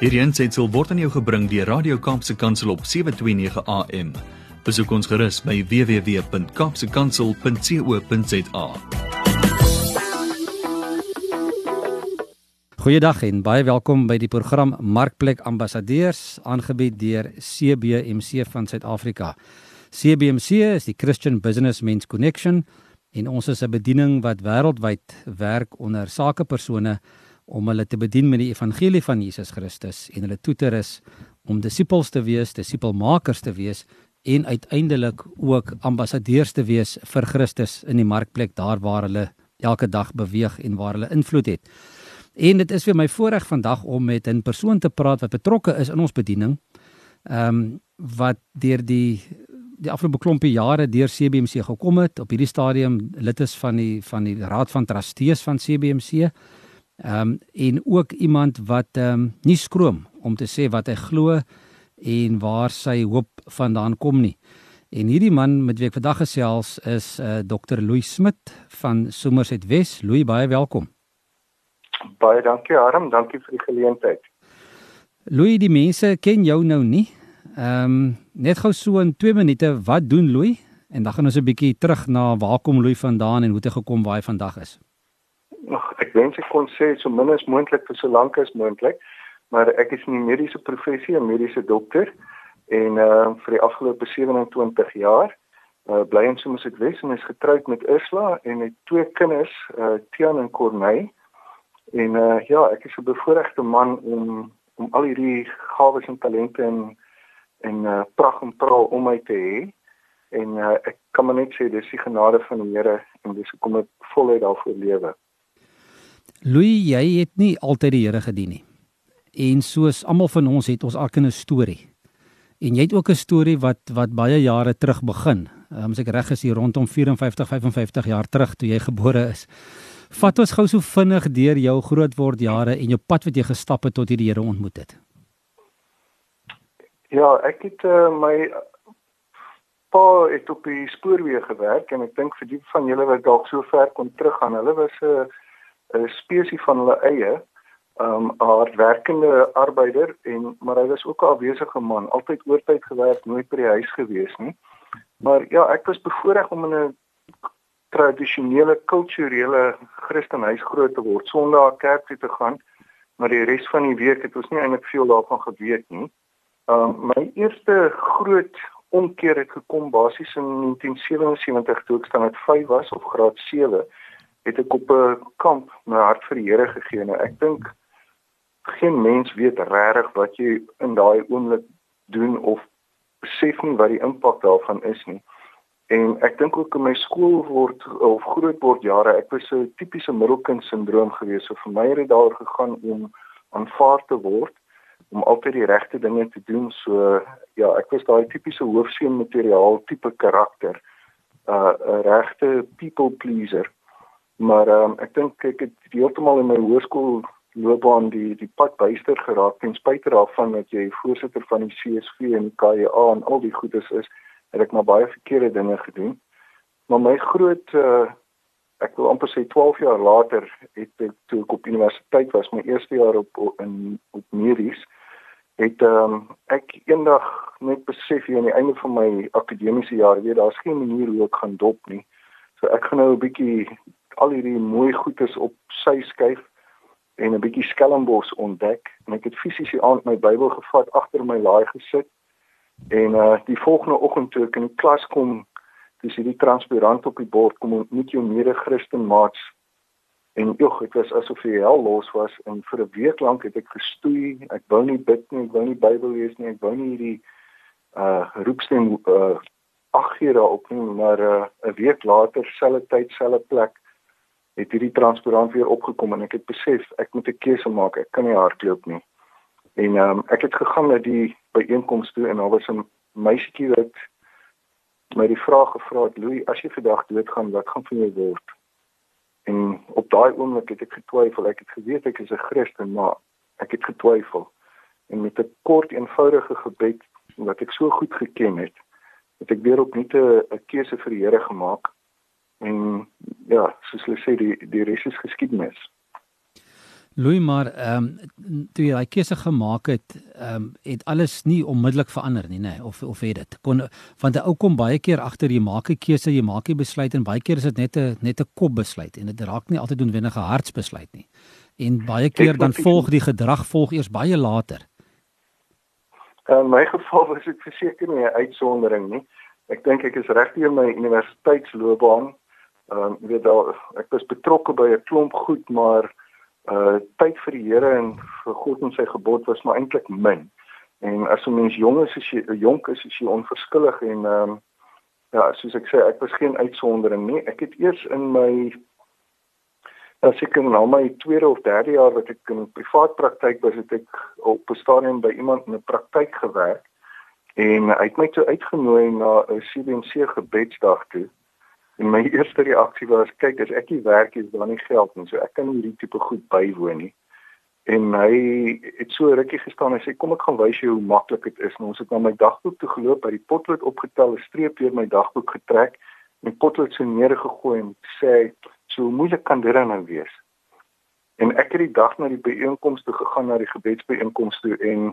Hierdie aanseit word aan jou gebring deur Radio Kaapse Kansel op 7:29 AM. Besoek ons gerus by www.kapsekansel.co.za. Goeiedag en baie welkom by die program Markplek Ambassadeurs aangebied deur CBMC van Suid-Afrika. CBMC is die Christian Businessmen's Connection en ons is 'n bediening wat wêreldwyd werk onder sakepersone om hulle te bedien met die evangelie van Jesus Christus en hulle toe te rus om disippels te wees, disipelmakers te wees en uiteindelik ook ambassadeurs te wees vir Christus in die markplek daar waar hulle elke dag beweeg en waar hulle invloed het. En dit is vir my voorreg vandag om met 'n persoon te praat wat betrokke is in ons bediening. Ehm um, wat deur die die afgelope klompie jare deur CBMC gekom het op hierdie stadium lid is van die van die raad van trustees van CBMC. Ehm um, en ook iemand wat ehm um, nie skroom om te sê wat hy glo en waar sy hoop vandaan kom nie. En hierdie man met wie ek vandag gesels is uh, eh, Dr. Louis Smit van Somerset Wes. Louis, baie welkom. Baie dankie Harm, dankie vir die geleentheid. Louis, die mense ken jou nou nie. Ehm um, net gou so in 2 minute, wat doen Louis? En dan gaan ons 'n bietjie terug na waar kom Louis vandaan en hoe het hy gekom waar hy vandag is. Ek wens ek kon sê so min as moontlik vir so lank as moontlik, maar ek is 'n mediese professie, 'n mediese dokter en uh vir die afgelope 27 jaar uh bly in Somerset West en is getroud met Ursula en het twee kinders, uh Tian en Corneille. En uh ja, ek is 'n bevoordeelde man om om al hierdie gawes en talente en en uh, pragt en praal om my te hê. En uh, ek kan maar net sê dis die genade van die Here en dis hoekom ek voluit daarvoor lewe. Louis, jy het nie altyd die Here gedien nie. En soos almal van ons het ons elk 'n storie. En jy het ook 'n storie wat wat baie jare terug begin. Um, as ek reg is, hier rondom 54, 55 jaar terug toe jy gebore is. Vat ons gou so vinnig deur jou grootword jare en jou pad wat jy gestap het tot hierdie Here ontmoet het. Ja, ek het uh, my pa het op die spoorweë gewerk en ek dink vir die van julle wat dalk so ver kon teruggaan, hulle was 'n 'n spesie van hulle eie, um 'n hardwerkende arbeider en maar hy was ook 'n afwesige man, altyd oortyd gewerk, nooit by die huis gewees nie. Maar ja, ek was bevoorreg om in 'n tradisionele kulturele Christenhuis groot te word, Sondag kerk toe te gaan, maar die res van die week het ons nie eintlik veel daarvan geweet nie. Uh my eerste groot omkeer het gekom basies in 1977 toe ek staan met 5 was of graad 7 het ek op 'n kamp my hart vir die Here gegee en ek dink geen mens weet regtig wat jy in daai oomblik doen of besef nie wat die impak daarvan is nie. En ek dink ook in my skool word of groot word jare ek was so 'n tipiese middelkind sindroom gewees. So vir my het dit daar gegaan om aanvaar te word om altyd die regte dinge te doen. So ja, ek was daai tipiese hoofseun materiaal tipe karakter. uh, 'n regte people pleaser. Maar um, ek dink ek het heeltemal in my hoërskool loopbaan die die pad byster geraak ten spyte daarvan dat jy voorsitter van die CSV en die KA en al die goedes is, het ek maar baie verkeerde dinge gedoen. Maar my groot uh, ek wil amper sê 12 jaar later het ek toe ek op universiteit was, my eerste jaar op in op medies het um, ek eendag net besef hier aan die einde van my akademiese jaar, weet daar's geen manier hoe ek gaan dop nie. So ek gaan nou 'n bietjie al hierdie mooi goedes op sy skuif en 'n bietjie skelmbos ontdek. En ek het fisies die aand my Bybel gevat agter my laai gesit. En uh die volgende oggend toe ek in die klas kom dis hierdie transparant op die bord kom ontmoet jou mede Christen maats. En joh, dit was asof die hel los was en vir 'n week lank het ek gestoei. Ek wou nie bid nie, ek wou nie Bybel lees nie, ek wou nie hierdie uh roepstem uh ag gee daarop nie, maar uh 'n week later, selfde tyd, selfde plek, het hierdie transparant weer opgekom en ek het besef ek moet 'n keuse maak. Ek kan nie hardloop nie. En um ek het gegaan na die byeenkoms toe en daar was 'n meisietjie wat my die vraag gevra het: "Louis, as jy vandag doodgaan, wat gaan van jou word?" En op daai oomblik het ek getwyfel. Ek het geweet ek is 'n Christen, maar ek het getwyfel. En met 'n kort eenvoudige gebed wat ek so goed geken het, het ek weer opnuut 'n keuse vir die Here gemaak. En ja, soos hulle sê die die res is geskiedenis. Louis maar ehm um, toe jy daai keuse gemaak het, ehm um, het alles nie onmiddellik verander nie, nê, nee, of of het dit? Kon want 'n ou kom baie keer agter jy maak 'n keuse, jy maak 'n besluit en baie keer is dit net 'n net 'n kopbesluit en dit raak nie altyd noodwendig 'n hartsbesluit nie. En baie keer dan volg die gedrag volg eers baie later. In my geval was dit verseker nie 'n uitsondering nie. Ek dink ek is reg deur my universiteitsloopbaan. Ehm um, weet al ek was betrokke by 'n klomp goed, maar uh tyd vir die Here en vir God en sy gebod was maar eintlik min. En as 'n mens jong is, as jy jonk is, is jy onverskillig en ehm um, ja, soos ek sê, ek was geen uitsondering nie. Ek het eers in my as ek nou my tweede of derde jaar wat ek in privaat praktyk was, het ek op 'n stadium by iemand in 'n praktyk gewerk en hy het my toe uitgenooi na 'n CBC gebedsdag toe. En my eerste reaksie was kyk as ek nie werk is daar nie geld nie, so ek kan nie hierdie tipe goed bywoon nie. En hy het so rukkie gestaan en sê kom ek gaan wys jou hoe maklik dit is. Nou ons het na my dagboek toe geloop, by die potlood opgetel, 'n streep deur my dagboek getrek, my potlood so neergegooi en sê so moeilik kan dit nou wees. En ek het die dag na die byeenkoms toe gegaan na die gebedsbyeenkoms toe en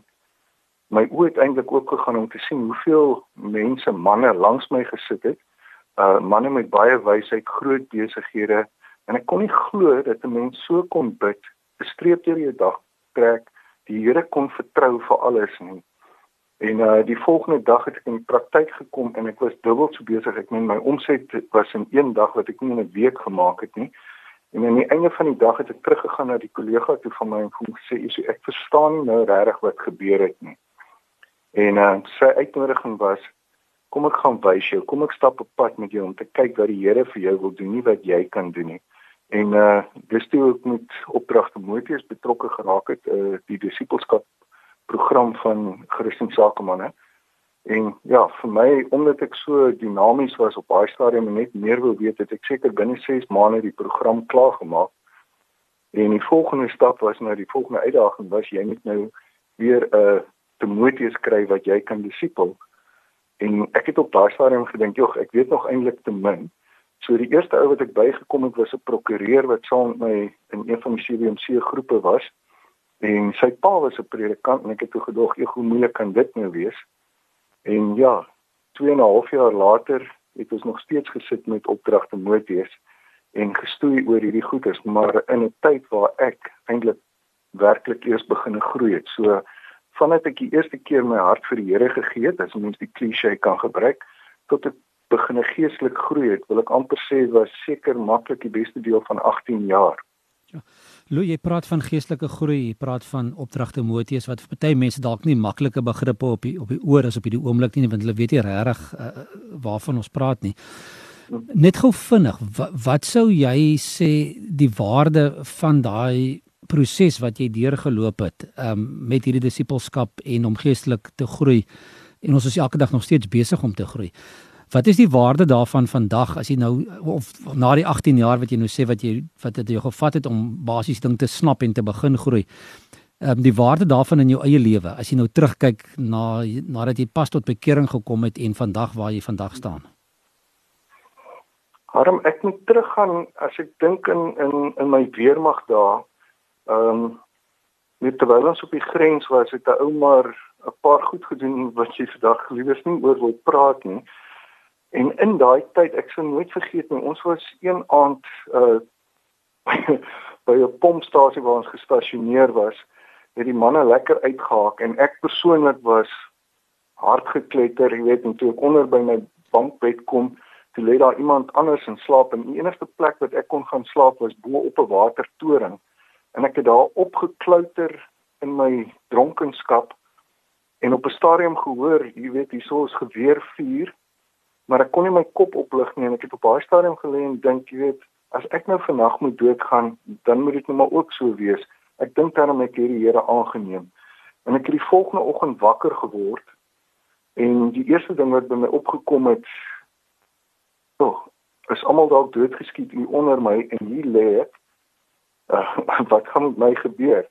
my oë het eintlik oop gegaan om te sien hoeveel mense manne langs my gesit het. Uh manne met baie wysheid, groot besighede en ek kon nie glo dat 'n mens so kon bid, gestreep deur jou dag trek, die Here kon vertrou vir alles nie. En uh die volgende dag het ek in die praktyk gekom en ek was dubbel so besig. Ek meen my omset was in een dag wat ek nie in 'n week gemaak het nie. En aan die einde van die dag het ek teruggegaan na die kollega toe van my en hom gesê, "Ek verstaan nie nou regtig wat gebeur het nie." En uh, sy uitnodiging was kom ek gaan wys jou, kom ek stap op pad met jou om te kyk wat die Here vir jou wil doen, nie wat jy kan doen nie. En uh dis toe ek met opdrag Timoteus betrokke geraak het, uh die disipelskap program van Christen Sakemanne. En ja, vir my omdat ek so dinamies was op baie stadium en net meer wil weet, het ek seker binne 6 maande die program klaar gemaak. En die volgende stap was nou die volgende uitdaging was jy moet nou weer 'n uh, Timoteus kry wat jy kan disipel. En ek het op daai stadium gedink, "Jog, ek weet nog eintlik te min." So die eerste ou wat ek bygekom het was 'n prokureur wat saam met my in een van die CWMC groepe was. En sy pa was 'n predikant en ek het toe gedog, "Hoe moeilik kan dit nou wees?" En ja, 2 en 'n half jaar later het ons nog steeds gesit met opdragte Timoteus en gestoei oor hierdie goeders, maar in 'n tyd waar ek eintlik werklik eers begin groei het. So vandat ek die eerste keer my hart vir die Here gegee het, as mens die klise kan gebruik, tot ek begin geestelik groei het, wil ek amper sê was seker maklik die beste deel van 18 jaar. Ja. Lou, jy praat van geestelike groei, jy praat van opdragte Timoteus wat vir party mense dalk nie maklike begrippe op die op die oor is op hierdie oomblik nie, want hulle weet nie regtig uh, waarvan ons praat nie. Net gou vinnig, wat, wat sou jy sê die waarde van daai proses wat jy deurgeloop het um, met hierdie disipelskap en om geestelik te groei en ons is elke dag nog steeds besig om te groei. Wat is die waarde daarvan vandag as jy nou of na die 18 jaar wat jy nou sê wat jy wat dit jou gevat het om basies ding te snap en te begin groei. Ehm um, die waarde daarvan in jou eie lewe as jy nou terugkyk na nadat jy pas tot bekering gekom het en vandag waar jy vandag staan. Harm ek moet teruggaan as ek dink in in in my weermag daar Ehm um, net terwyl ons op die grens was, het 'n ou maar 'n paar goed gedoen wat jy vandag liewers nie oor wil praat nie. En in daai tyd, ek sal nooit vergeet nie, ons was een aand uh by 'n pompstasie waar ons gestasioneer was, het die manne lekker uitgehaak en ek persoonlik was hard gekletter, jy weet, en toe ek onder by my bankbed kom, toe lê daar iemand anders in slaap en die enigste plek wat ek kon gaan slaap was bo op 'n watertoring en ek het daar opgeklouter in my dronkenskap en op 'n stadium gehoor, jy weet, hierso is geweer vuur, maar ek kon nie my kop oplig nie en ek het op baie stadium gelê en dink, jy weet, as ek nou vannag moet doodgaan, dan moet dit nou maar ook so wees. Ek dink daarom ek hierdie Here aangeneem. En ek het die volgende oggend wakker geword en die eerste ding wat by my opgekom het, oh, is almal dalk doodgeskiet hier onder my en hier lê ek uh, wat gaan met my gebeur?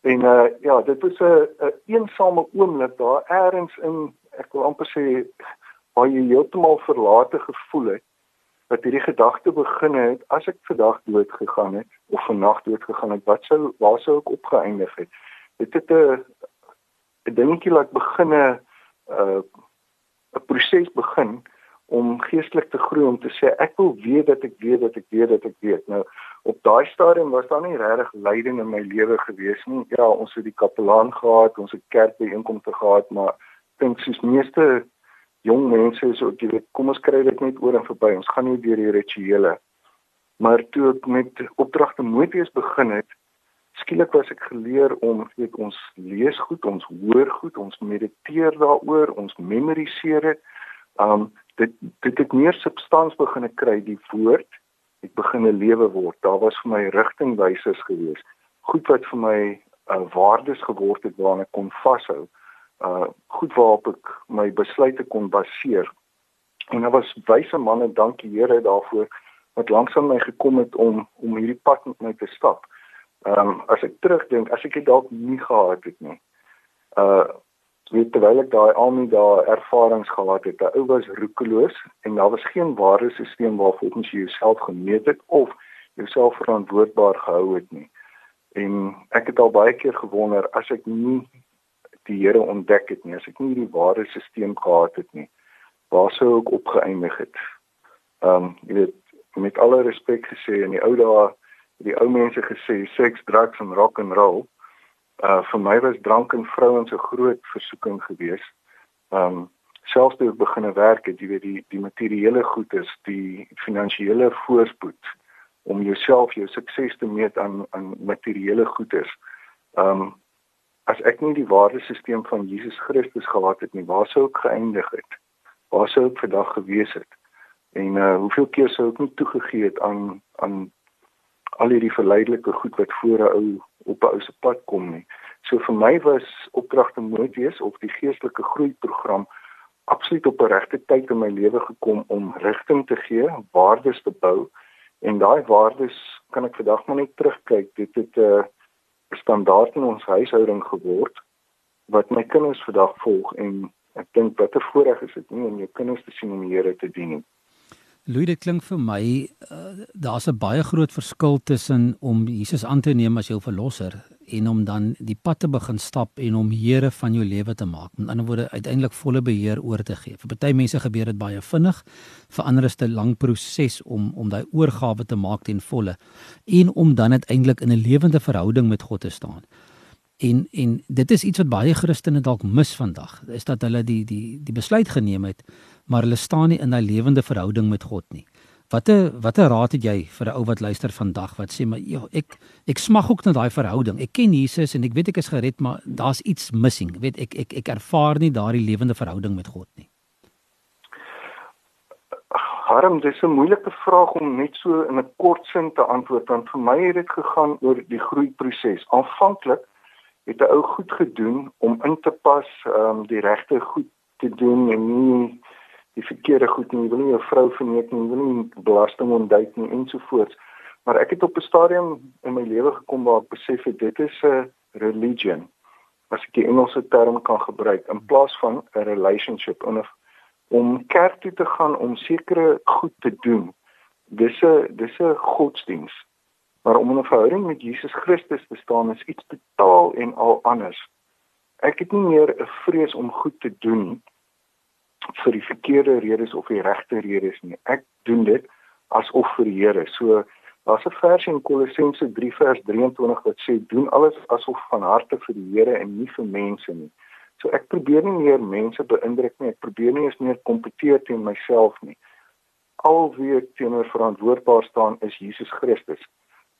En uh ja, dit was 'n 'n een, eensame oomblik daar eers in ek wil amper sê waar jy heeltemal verlate gevoel het. wat hierdie gedagte begin het as ek vandag dood gegaan het of vannag dood gegaan het wat sou waar sou ek opgeëindig het dit het 'n 'n dingetjie laat begin 'n 'n proses begin om geestelik te groei om te sê ek wil weet dat ek weet dat ek weet dat ek weet. Nou op daai stadium was daar nie regtig leiding in my lewe gewees nie. Ja ons het die kapelaan gehad ons het kerkbijeenkomste gehad maar dink soos meeste jong mense is ook jy weet kom ons kry dit net oor en verby ons gaan nie deur die rituele. Maar toe ek met opdragte Moeties begin het skielik was ek geleer om weet ons lees goed ons hoor goed ons mediteer daaroor ons memoriseer dit um dit dit het meer substans begin kry die woord het begin 'n lewe word daar was vir my rigtingwysers gewees goed wat vir my uh, waardes geword het waarna ek kon vashou uh goed waarop ek my besluite kon baseer. En daar was wyse manne, dankie Here daarvoor wat langsaan my gekom het om om hierdie pad met my te stap. Ehm um, as ek terugdink, as ek dit dalk nie gehad het nie. Uh weet terwyl ek daai al my daai ervarings gehad het, 'n ou was roekeloos en daar was geen waardesisteem waarvolgens jy jouself gemeet het of jouself verantwoordbaar gehou het nie. En ek het al baie keer gewonder as ek nie die Here ontdek het nie, as ek nie die ware stelsel gehad het nie, waar sou ek opgeëindig het? Ehm um, jy weet met alle respek gesê in die ou dae die ou mense gesê seks, drugs en rock and roll. Uh vir my was drank en vrouens 'n groot versoeking geweest. Um, selfs toe ek begine werk het, jy weet die die materiële goed is die finansiële voorspoed om jouself jou sukses te meet aan aan materiële goederes. Ehm um, as ek nie die waardesisteem van Jesus Christus gehad het nie, waar sou ek geëindig het? Waar sou ek vandag gewees het? En uh hoeveel keer sou ek nie toegegee het aan aan al hierdie verleidelike goed wat voor 'n ou op 'n ou se pad kom nie. So vir my was opdragte moet wees of die geestelike groeiprogram absoluut op 'n regte tyd in my lewe gekom om rigting te gee, waardes te bou en daai waardes kan ek vandag maar net terugkyk. Dit het 'n uh, standaard in ons huishouding geword wat my kinders vandag volg en ek dink watter voorreg is dit nie om jou kinders te sien om die Here te dien nie. Louis, dit klink vir my uh, daar's 'n baie groot verskil tussen om Jesus aan te neem as jou verlosser en om dan die pad te begin stap en om Here van jou lewe te maak. Met ander woorde, uiteindelik volle beheer oor te gee. Vir party mense gebeur dit baie vinnig, vir ander is dit 'n lang proses om om daai oorgawe te maak ten volle en om dan uiteindelik in 'n lewende verhouding met God te staan. En en dit is iets wat baie Christene dalk mis vandag, is dat hulle die die die besluit geneem het, maar hulle staan nie in 'n lewende verhouding met God nie. Watter watter raad het jy vir 'n ou wat luister vandag wat sê maar joh, ek ek smag ook na daai verhouding. Ek ken Jesus en ek weet ek is gered, maar daar's iets missing. Weet ek ek ek ervaar nie daardie lewende verhouding met God nie. Harm, dis 'n moeilike vraag om net so in 'n kort sin te antwoord want vir my het dit gegaan oor die groeiproses. Aanvanklik het 'n ou goed gedoen om in te pas, ehm um, die regte goed te doen en nie die verkeerde goed nie, jy wil nie jou vrou verneek nie, jy wil nie belasting ontduik nie ensovoorts. Maar ek het op 'n stadium in my lewe gekom waar ek besef het dit is 'n religion. As ek die Engelse term kan gebruik in plaas van 'n relationship of om kerk toe te gaan om sekere goed te doen. Dis 'n dis 'n godsdiens. Maar om 'n verhouding met Jesus Christus te staan is iets totaal en al anders. Ek het nie meer 'n vrees om goed te doen vir die verkeerde redes of die regte redes nie. Ek doen dit asof vir die Here. So daar's 'n vers in Kolossense 3 vers 23 wat sê doen alles asof van harte vir die Here en nie vir mense nie. So ek probeer nie meer mense beïndruk nie. Ek probeer nie eens meer kompeteer teen myself nie. Al wie ek teenoor verantwoordbaar staan is Jesus Christus.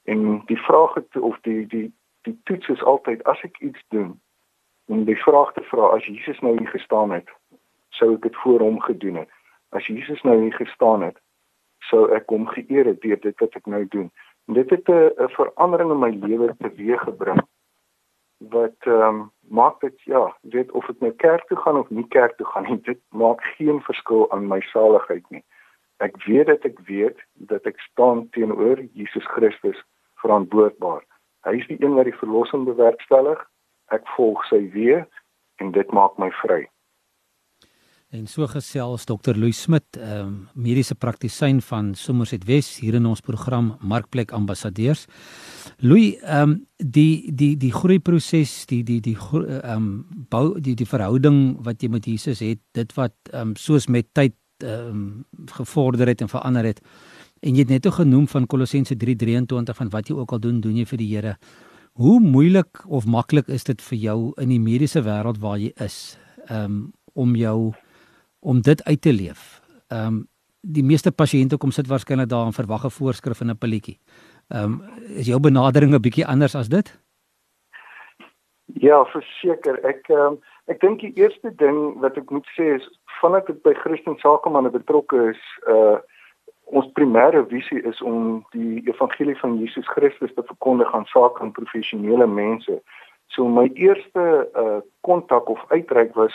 En die vraag het, of die die die toets is altyd as ek iets doen om die vraag te vra as Jesus nou hier gestaan het sou ek dit voor hom gedoen het. As Jesus nou hier gestaan het, sou ek hom geëer het deur dit wat ek nou doen. En dit het 'n verandering in my lewe teweeggebring wat ehm um, maak dit ja, weet of ek nou kerk toe gaan of nie kerk toe gaan nie, dit maak geen verskil aan my saligheid nie. Ek weet dat ek weet dat ek staan teenoor Jesus Christus verantwoordbaar. Hy is die een wat die verlossing bewerkstellig. Ek volg sy weë en dit maak my vry. En so gesels Dr. Louis Smit, ehm um, mediese praktisyn van Somerset Wes hier in ons program Markplek Ambassadeurs. Louis, ehm um, die die die groeiproses, die die die ehm um, bou die die verhouding wat jy met Jesus het, dit wat ehm um, soos met tyd ehm um, gevorder het en verander het. En jy het net genoem van Kolossense 3:23 van wat jy ook al doen, doen jy vir die Here. Hoe moeilik of maklik is dit vir jou in die mediese wêreld waar jy is? Um, om jou om dit uit te leef. Ehm um, die meeste pasiënte kom sit waarskynlik daar en verwag 'n voorskrif en 'n pilletjie. Ehm um, is jou benadering 'n bietjie anders as dit? Ja, verseker. Ek ehm um, ek dink die eerste ding wat ek moet sê is vandat ek by Christen Sakemanne betrokke is, uh ons primêre visie is om die evangelie van Jesus Christus te verkondig aan sake en professionele mense. So my eerste uh kontak of uitreik was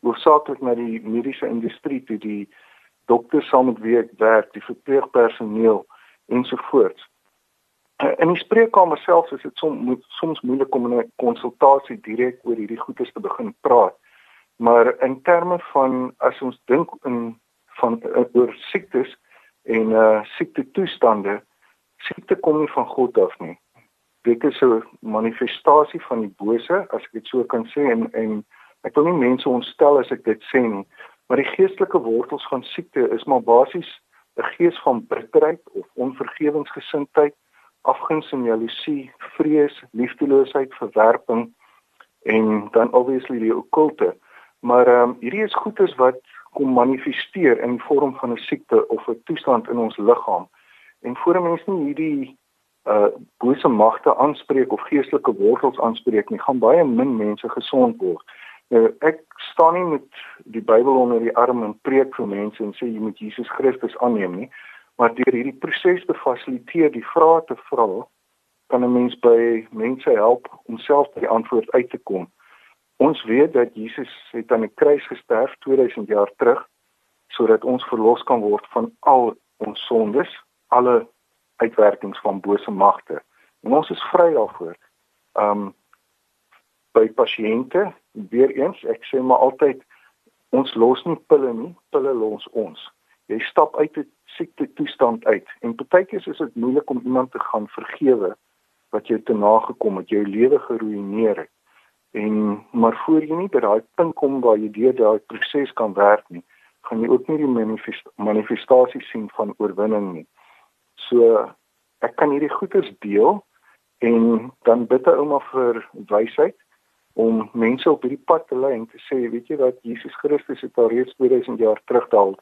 hoofsaaklik na die mediese industrie toe die dokters saam met wie ek werk, die verpleegpersoneel ensovoorts. In die spreekkamer self is dit soms soms moeilik om 'n konsultasie direk oor hierdie goedes te begin praat. Maar in terme van as ons dink in van uh, oor siektes en uh siekte toestande, siekte kom nie van God af nie. Dit is 'n manifestasie van die bose, as ek dit so kan sê en en Ek wil nie mense ontstel as ek dit sê nie, maar die geestelike wortels van siekte is maar basies 'n gees van bitterheid of onvergewensgesindheid, afguns en jaloesie, vrees, liefdeloosheid, verwerping en dan obviously die okkulte. Maar ehm um, hierdie is goedes wat kom manifesteer in vorm van 'n siekte of 'n toestand in ons liggaam. En voor 'n mens nie hierdie uh bose magte aanspreek of geestelike wortels aanspreek nie, gaan baie min mense gesond word. Nou ek staan nie met die Bybel onder die arm en preek vir mense en sê jy moet Jesus Christus aanneem nie, maar deur hierdie proses te fasiliteer, die vrae te vra, kan 'n mens by mense help om self by die antwoord uit te kom. Ons weet dat Jesus het aan die kruis gesterf 2000 jaar terug sodat ons verlos kan word van al ons sondes, alle uitwerkings van bose magte. En ons is vry daarvoor. Um by pasiënte weer eens ek sê maar altyd ons los nie pille nie pille los ons jy stap uit 'n siekte toestand uit en partykeers is dit moeilik om iemand te gaan vergewe wat jou te nagekom het jou lewe geruïneer het en maar voor jy nie by daai punt kom waar jy deur daai proses kan werk nie gaan jy ook nie die manifest, manifestasie sien van oorwinning nie so ek kan hierdie goeders deel en dan bid ek ouma vir wysheid om mense op hierdie pad te lei en te sê weet jy wat Jesus Christus het al reeds 2000 jaar terug daal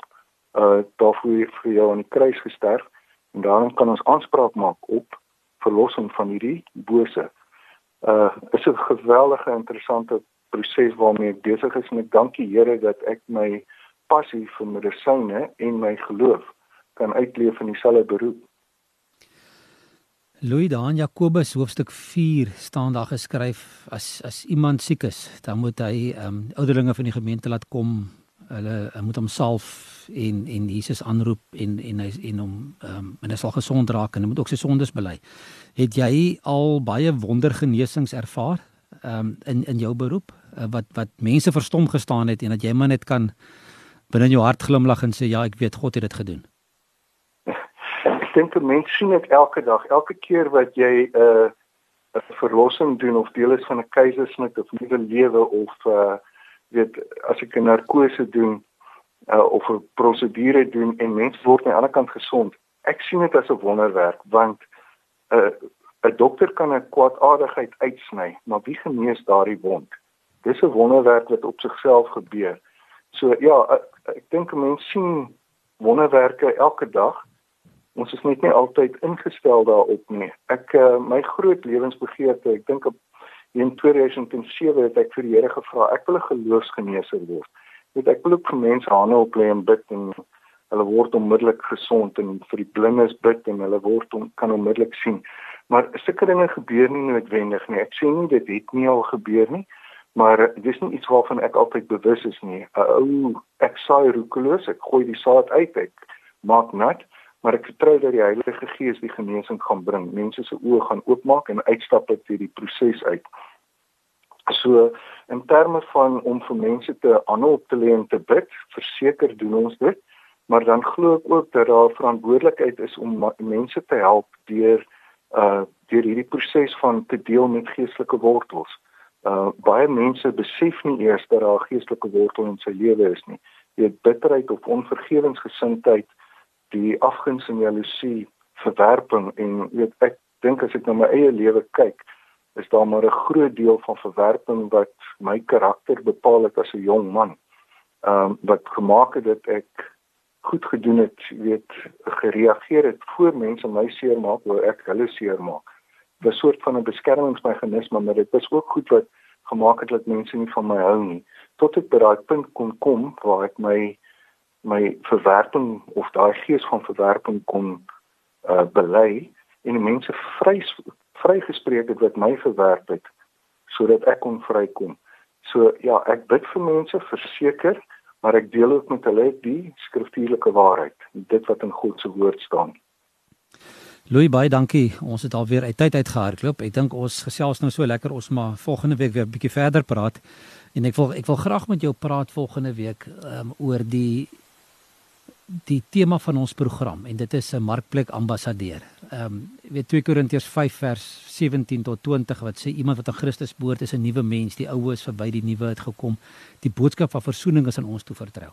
uh daarvoor vir jou aan die kruis gesterf en daarom kan ons aanspraak maak op verlossing van hierdie bose. Uh is 'n geweldige interessante proses waarmee ek besig is en ek dank die Here dat ek my passie vir medisyne en my geloof kan uitleef in dieselfde beroep. Louis Dan Jakobus hoofstuk 4 staan daar geskryf as as iemand siek is, dan moet hy ehm um, ouderlinge van die gemeente laat kom. Hulle hy moet hom salf en en Jesus aanroep en en hy en hom um, en hy sal gesond raak en hy moet ook sy sondes bely. Het jy al baie wondergenesings ervaar um, in in jou beroep uh, wat wat mense verstom gestaan het en dat jy maar net kan binne in jou hart glimlag en sê ja, ek weet God het dit gedoen dink 'n mens sien dit elke dag, elke keer wat jy 'n uh, 'n verlossing doen of deel is van 'n keisersnit of nuwe lewe of uh weet as ek 'n narkose doen uh, of 'n prosedure doen en mense word aan die ander kant gesond. Ek sien dit as 'n wonderwerk want 'n uh, 'n dokter kan 'n kwaadaardigheid uitsny, maar wie genees daardie wond? Dis 'n wonderwerk wat op sigself gebeur. So ja, ek, ek dink 'n mens sien wonderwerke elke dag ons is net nie altyd ingestel daarop nie. Ek uh, my groot lewensbegeerte, ek dink op in 2007 het ek vir die Here gevra, ek wil 'n geloofsgeneeser word. Net ek wil ook vir mense hande op lê en bid en hulle word onmiddellik gesond en vir die blindes bid en hulle word on, kan onmiddellik sien. Maar sulke dinge gebeur nie noodwendig nie. Ek sê nie dit het nie al gebeur nie, maar dit is nie iets waarvan ek altyd bewus is nie. O, uh, ek saai roekeloos, ek gooi die saad uit, ek maak nat maar ek vertrou dat die Heilige Gees die genesing gaan bring. Mense se oë gaan oopmaak en uitstap uit hierdie proses uit. So in terme van om vir mense te aanhou te lê en te bid, verseker doen ons dit, maar dan glo ek ook dat daar verantwoordelikheid is om mense te help deur uh deur hierdie proses van te deel met geestelike wortels. Uh baie mense besef nie eers dat daar 'n geestelike wortel in sy lewe is nie. Jy bitterheid of onvergewensgesindheid, die afguns en jaloesie, verwerping en weet ek dink as ek na my eie lewe kyk, is daar maar 'n groot deel van verwerping wat my karakter bepaal het as 'n jong man. Um wat gemaak het dat ek goed gedoen het, weet gereageer het voor mense my seermaak, wou ek hulle seermaak. 'n Soort van 'n beskermingsmeganisme, maar dit was ook goed wat gemaak het dat mense nie van my hou nie. Tot ek by daai punt kon kom waar ek my my verwerping of daai gees van verwerping kon uh bely en die mense vry vrygespreek het wat my verwerp het sodat ek kon vrykom. So ja, ek bid vir mense verseker maar ek deel ook met hulle die skriftuurlike waarheid, dit wat in God se woord staan. Louis baie dankie. Ons het alweer uit tyd uit gehardloop. Ek dink ons gesels nou so lekker ons maar volgende week weer 'n bietjie verder praat. En ek wil ek wil graag met jou praat volgende week um, oor die die tema van ons program en dit is 'n markplek ambassadeur. Ehm um, weet 2 Korintiërs 5 vers 17 tot 20 wat sê iemand wat aan Christus behoort is 'n nuwe mens, die ou is verby, die nuwe het gekom. Die boodskap van verzoening is aan ons toe vertrou.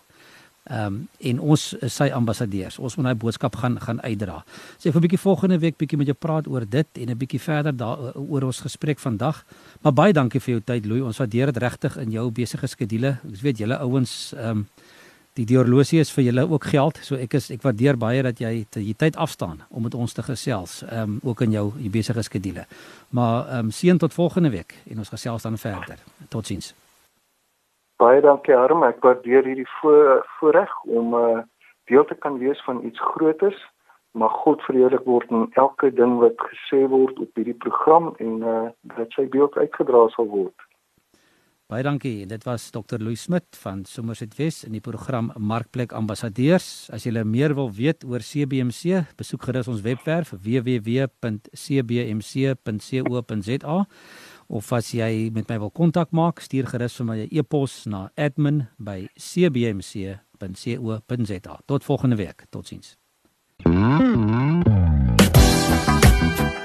Ehm um, en ons is sy ambassadeurs. Ons moet daai boodskap gaan gaan uitdra. Sê so vir 'n bietjie volgende week bietjie met jou praat oor dit en 'n bietjie verder daar oor ons gesprek vandag. Maar baie dankie vir jou tyd Louis. Ons waardeer dit regtig in jou besige skedule. Ek weet julle ouens ehm um, die horlosie is vir julle ook geld. So ek is ek waardeer baie dat jy die tyd afstaan om met ons te gesels, ehm um, ook in jou die besige skedule. Maar ehm um, sien tot volgende week en ons gesels dan verder. Totsiens. Baie dankie Harm, ek waardeer hierdie voor, voorreg om 'n uh, deel te kan wees van iets groters. Mag God verheerlik word in elke ding wat gesê word op hierdie program en uh, dat sy beeld uitgedra sal word. Baie dankie. Dit was Dr. Louis Smit van Somerset West in die program Markplek Ambassadeurs. As jy meer wil weet oor CBMC, besoek gerus ons webwerf www.cbmc.co.za of as jy met my wil kontak maak, stuur gerus vir my 'n e-pos na admin@cbmc.co.za. Tot volgende week. Totsiens.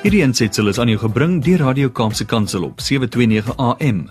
Hierdie aansetsel is aan jou gebring deur Radio Kaapse Kansel op 729 AM.